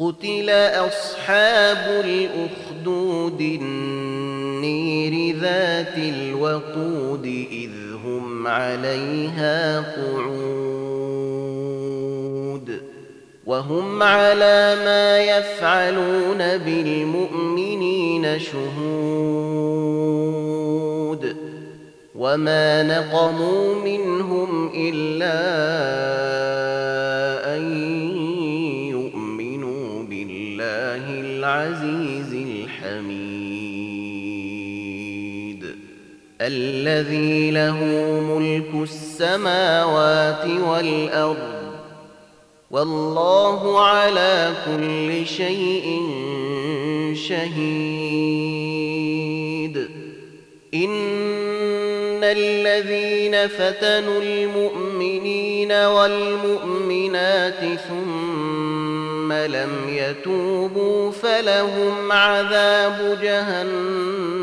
قتل أصحاب الأخدود النير ذات الوقود إذ هم عليها قعود وهم على ما يفعلون بالمؤمنين شهود وما نقموا منهم إلا العزيز الحميد الذي له ملك السماوات والأرض والله على كل شيء شهيد. إن الذين فتنوا المؤمنين والمؤمنات ثم لم يتوبوا فلهم عذاب جهنم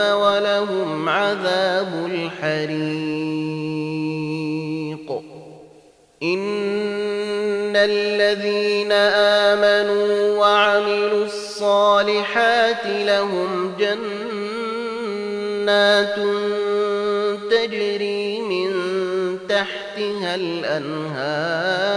ولهم عذاب الحريق. إن الذين آمنوا وعملوا الصالحات لهم جنات تجري من تحتها الأنهار.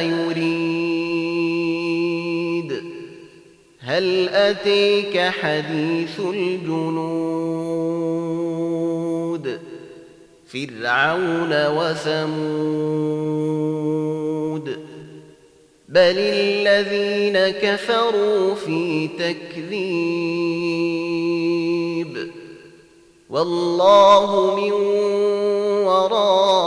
يريد. هل أتيك حديث الجنود؟ فرعون وثمود. بل الذين كفروا في تكذيب. والله من ورائهم